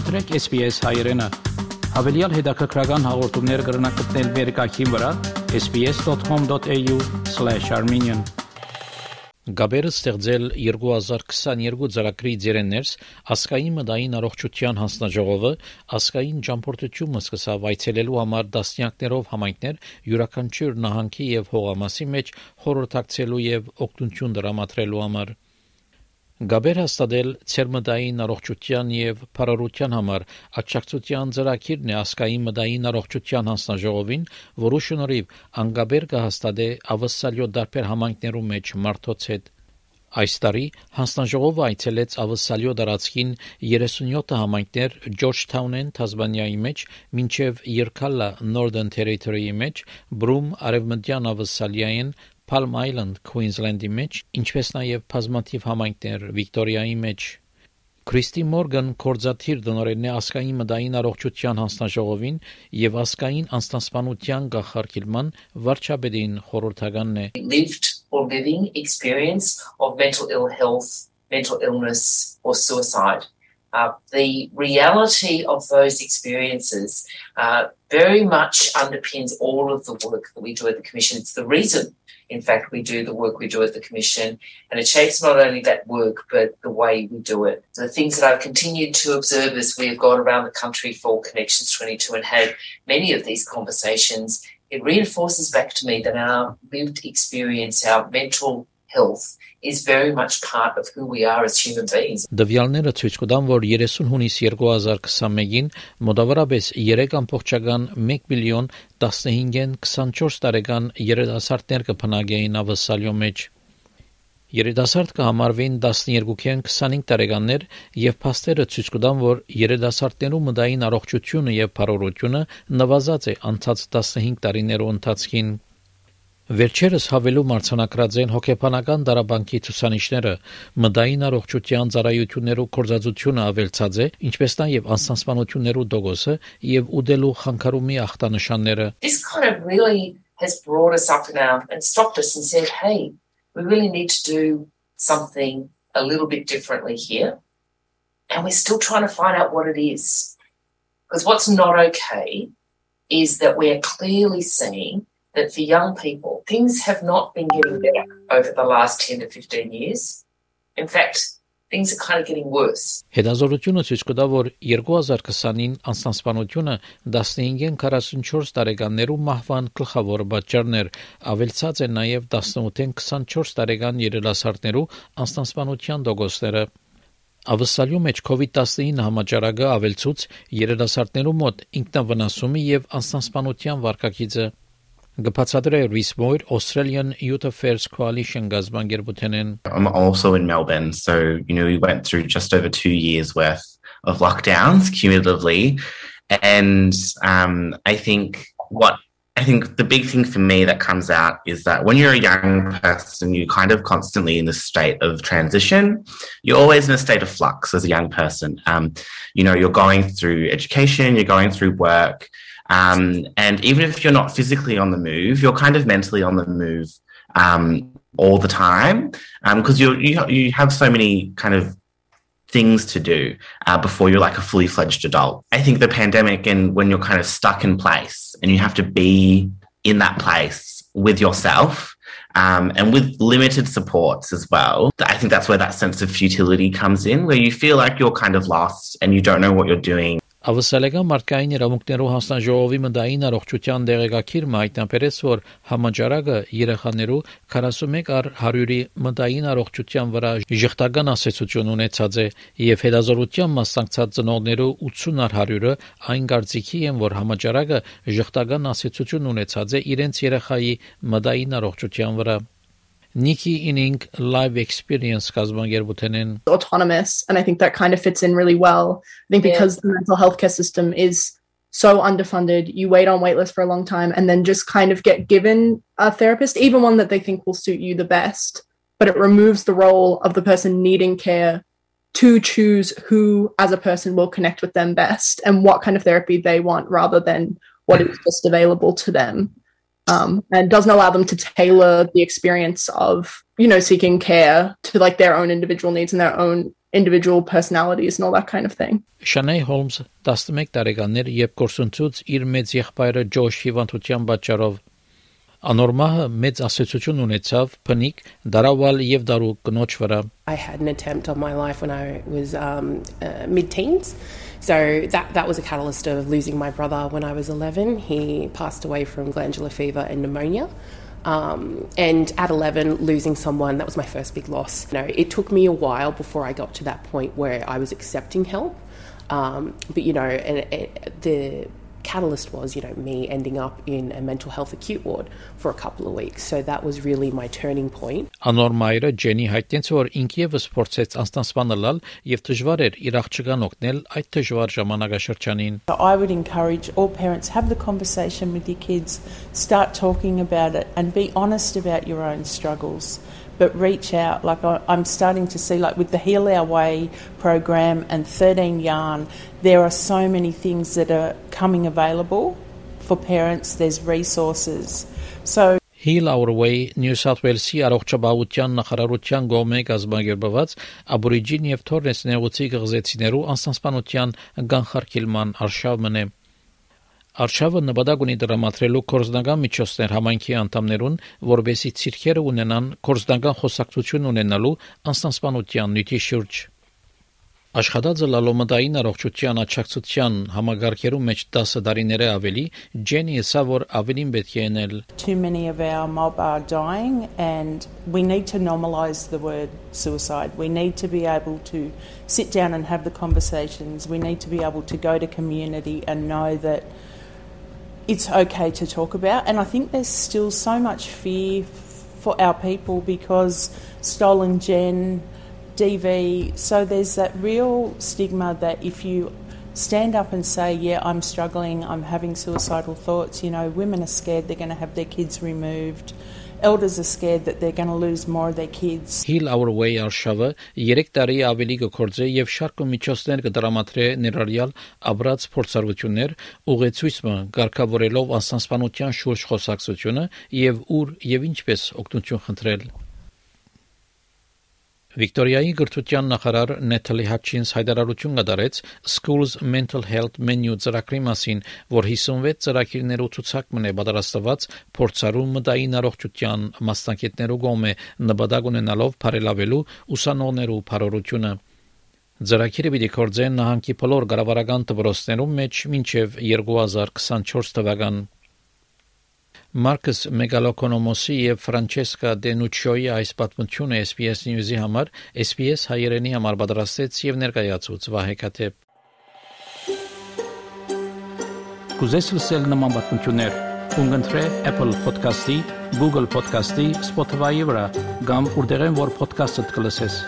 Մտրեք SPS հայերեն։ Հավելյալ հետաքրքրական հաղորդումներ կգրնակցնել վերկայքին վրա sps.com.au/armenian Գաբերը ստեղծել 2022 ծրագրի ձերեններս ասկային մդային առողջության հանձնաժողովը ասկային ճամփորդությունը սկսավ այցելելու համար դասնյակներով համայնքներ յուրաքանչյուր նահանգի եւ հողամասի մեջ խորհրդակցելու եւ օգնություն դրամատրելու համար Գաբեր հաստատել ցերմդային առողջության եւ փարարության համար աջակցության ծրագիրն է ասկային մդային առողջության հանձնաժողովին, որը շնորհիվ անգաբեր կհաստատե ավսալյո դարբեր համայնքներում մեջ մարդոց հետ Այս տարի հանձնաժողովը այցելեց Ավսալյո դարածքին 37 համայնքներ Ջորջթաունեն Թազմանիայի մեջ, մինչև Երկալա Northern Territory-ի մեջ, Բրում Արևմտյան Ավսալիային, Palm Island, Queensland-ի մեջ, ինչպես նաև բազմաթիվ համայնքներ Վիկտորիայի մեջ։ Քրիստի Մորգան կորզաթիր դնորենն է ասկային մդային առողջության հանձնաժողովին եւ ասկային անստասպանության գախարկիլման վարչապետին խորհրդականն է lived or living experience of mental ill health, mental illness or suicide. Uh, the reality of those experiences uh, very much underpins all of the work that we do at the Commission. It's the reason in fact, we do the work we do at the Commission, and it shapes not only that work, but the way we do it. The things that I've continued to observe as we have gone around the country for Connections 22 and had many of these conversations, it reinforces back to me that our lived experience, our mental health is very much part of who we are as human beings. Դվյալները ցույց կտան, որ 30 հունիս 2021-ին մոտավորապես 3.1 միլիոն 15-ն 24 տարեկան երիտասարդներ կփնագեին ավսալյո մեջ։ Երիտասարդ կհամարվին 12-ին 25 տարեկաններ եւ փաստերը ցույց կտան, որ երիտասարդներու մտային առողջությունը եւ բարօրությունը նվազած է անցած 15 տարիներու ընթացքին Վերջերս հավելու մարտհանակրած են հոգեբանական դարաբանկի ցուցանիշները, մդային առողջության ծառայություններու կորզածությունը ավելցած է, ինչպես նաև անսանսպանություններու դոգոսը եւ ուդելու խանգարումի ախտանշանները։ This kind of really has brought us up now and stopped us and said, "Hey, we really need to do something a little bit differently here." And we're still trying to find out what it is. Because what's not okay is that we're clearly seeing that for young people, things have not been getting better over the last 10 to 15 years. In fact, things are kind of getting worse. Հետազոտությունը ցույց կտա, որ 2020-ին անստասպանությունը 15-ին 44 տարեկաններու մահվան գլխավոր պատճառներ, ավելցած է նաև 18-ին 24 տարեկան երիտասարդներու անստասպանության դոգոսները։ Ավսալյու մեջ COVID-19 համաճարակը avelsուց երիտասարդներու մոտ ինքնավնասումի եւ անստասպանության վարկակիցը Գբացադրե Ռիսմոյր Australian Youth Affairs Coalition գազբանգերբութենեն I'm also in Melbourne so you know we went through just over 2 years worth of lockdowns cumulatively and um, I think what I think the big thing for me that comes out is that when you're a young person, you're kind of constantly in a state of transition. You're always in a state of flux as a young person. Um, you know, you're going through education, you're going through work, um, and even if you're not physically on the move, you're kind of mentally on the move um, all the time because um, you you have so many kind of things to do uh, before you're like a fully fledged adult. I think the pandemic and when you're kind of stuck in place and you have to be in that place with yourself um, and with limited supports as well. I think that's where that sense of futility comes in, where you feel like you're kind of lost and you don't know what you're doing. Ավսալեգան մարդկային իրավունքներով հանձնաժողովի մտային առողջության դեղեկագիրը հայտնաբերեց, որ համաճարակը երեխաներու 41 առ 100-ի մտային առողջության վրա ժխտական ասացություն ունեցած է եւ հետազորության մասնակցած ծնողներու 80 առ 100-ը այն կարծիքի են, որ համաճարակը ժխտական ասացություն ունեցած է իրենց երեխայի մտային առողջության վրա Nikki Inning live experience kazmangerbutenin autonomous and I think that kind of fits in really well. I think because yeah. the mental health care system is so underfunded, you wait on waitlist for a long time and then just kind of get given a therapist, even one that they think will suit you the best. But it removes the role of the person needing care to choose who as a person will connect with them best and what kind of therapy they want rather than what is just available to them um, and doesn't allow them to tailor the experience of you know seeking care to like their own individual needs and their own individual personalities and all that kind of thing. Շանեյ Հոլմսը 11 տարեկան էր, երբ կորսնցուց իր մեծ եղբայրը Ջոշ հիվանդության պատճառով Անորմահը մեծ ասոցիացիոն ունեցավ փնիկ դարավալ եւ դարու կնոջ վրա I had an attempt on my life when I was um, uh, mid-teens. So that that was a catalyst of losing my brother when I was 11. He passed away from glandular fever and pneumonia. Um, and at 11, losing someone, that was my first big loss. You know, it took me a while before I got to that point where I was accepting help. Um, but, you know, and, and the catalyst was, you know, me ending up in a mental health acute ward for a couple of weeks. So that was really my turning point. Անոր մայրը Ջենի հայտնեց, որ ինքևս փորձեց անստանսպանալ եւ դժվար էր իր աղջկան օգնել այդ դժվար ժամանակաշրջանին. I would encourage all parents have the conversation with your kids, start talking about it and be honest about your own struggles but reach out. Like I, am starting to see, like with the Heal Our Way program and 13 Yarn, there are so many things that are coming available for parents. There's resources. So Heal Our Way New South Wales-ի առողջապահության նախարարության գոմե գազագերբված աբորիջին եւ թորնես նեղուցի գղզեցիներու անստանսպանության գանխարկիլման արշավ մնե Արշավը նպատակ ունի դրամատրելու կորզնական միջոցներ համայնքի անդամներուն, որբեսի ցիրքերը ունենան կորզնական խոսակցություն ունենալու անստանսպանության նյութի շուրջ։ Աշխատածը լալոմդային առողջության աճակցության համագարկերու մեջ 10 տարիներ է ավելի, Ջենի ասա որ ավելին պետք է ենել։ Too many of our mob are dying and we need to normalize the word suicide. We need to be able to sit down and have the conversations. We need to be able to go to community and know that it's okay to talk about. And I think there's still so much fear for our people because stolen gen, DV, so there's that real stigma that if you stand up and say, Yeah, I'm struggling, I'm having suicidal thoughts, you know, women are scared they're going to have their kids removed. Elders are scared that they're going to lose more of their kids. Heal Our Way արշավը 3 տարի ավելի կկործե եւ շարքը միջոցներ կդրամատրե ներառյալ աբրած փորձառություններ, ուղեցույցը ղեկավարելով անսանսպանության շուրջ խոսակցությունը եւ ուր եւ ինչպես օգնություն խնդրել։ Վիկտորիայի գրթության նախարար Նեթալի Հաչինս հայտարարություն կդարեց Schools Mental Health Menu ծրագրի մասին, որ 56 ծրագիրներով ցուցակ մնե պատրաստված փորձարու մտային առողջության մասնակիցներու կողմէ նպատակ ունենալով բարելավելու ուսանողներու բարօրությունը։ Ծրագիրը պիտի կորձեն նահանգի բոլոր գարավարական դպրոցներում մեջ մինչև 2024 թվական Մարկս Մեգալոկոնոմոսի եւ Ֆրանչեսկա Դենուչիոյի այս պատմությունը SPS News-ի համար SPS հայերենի համար պատրաստեց եւ ներկայացուց Վահե Կաթեփ Կուզես լսել նման պատմություններ կընտրե Apple Podcast-ի, Google Podcast-ի, Spotify-ի վրա, կամ որտեղեն որ podcast-ը դուք լսես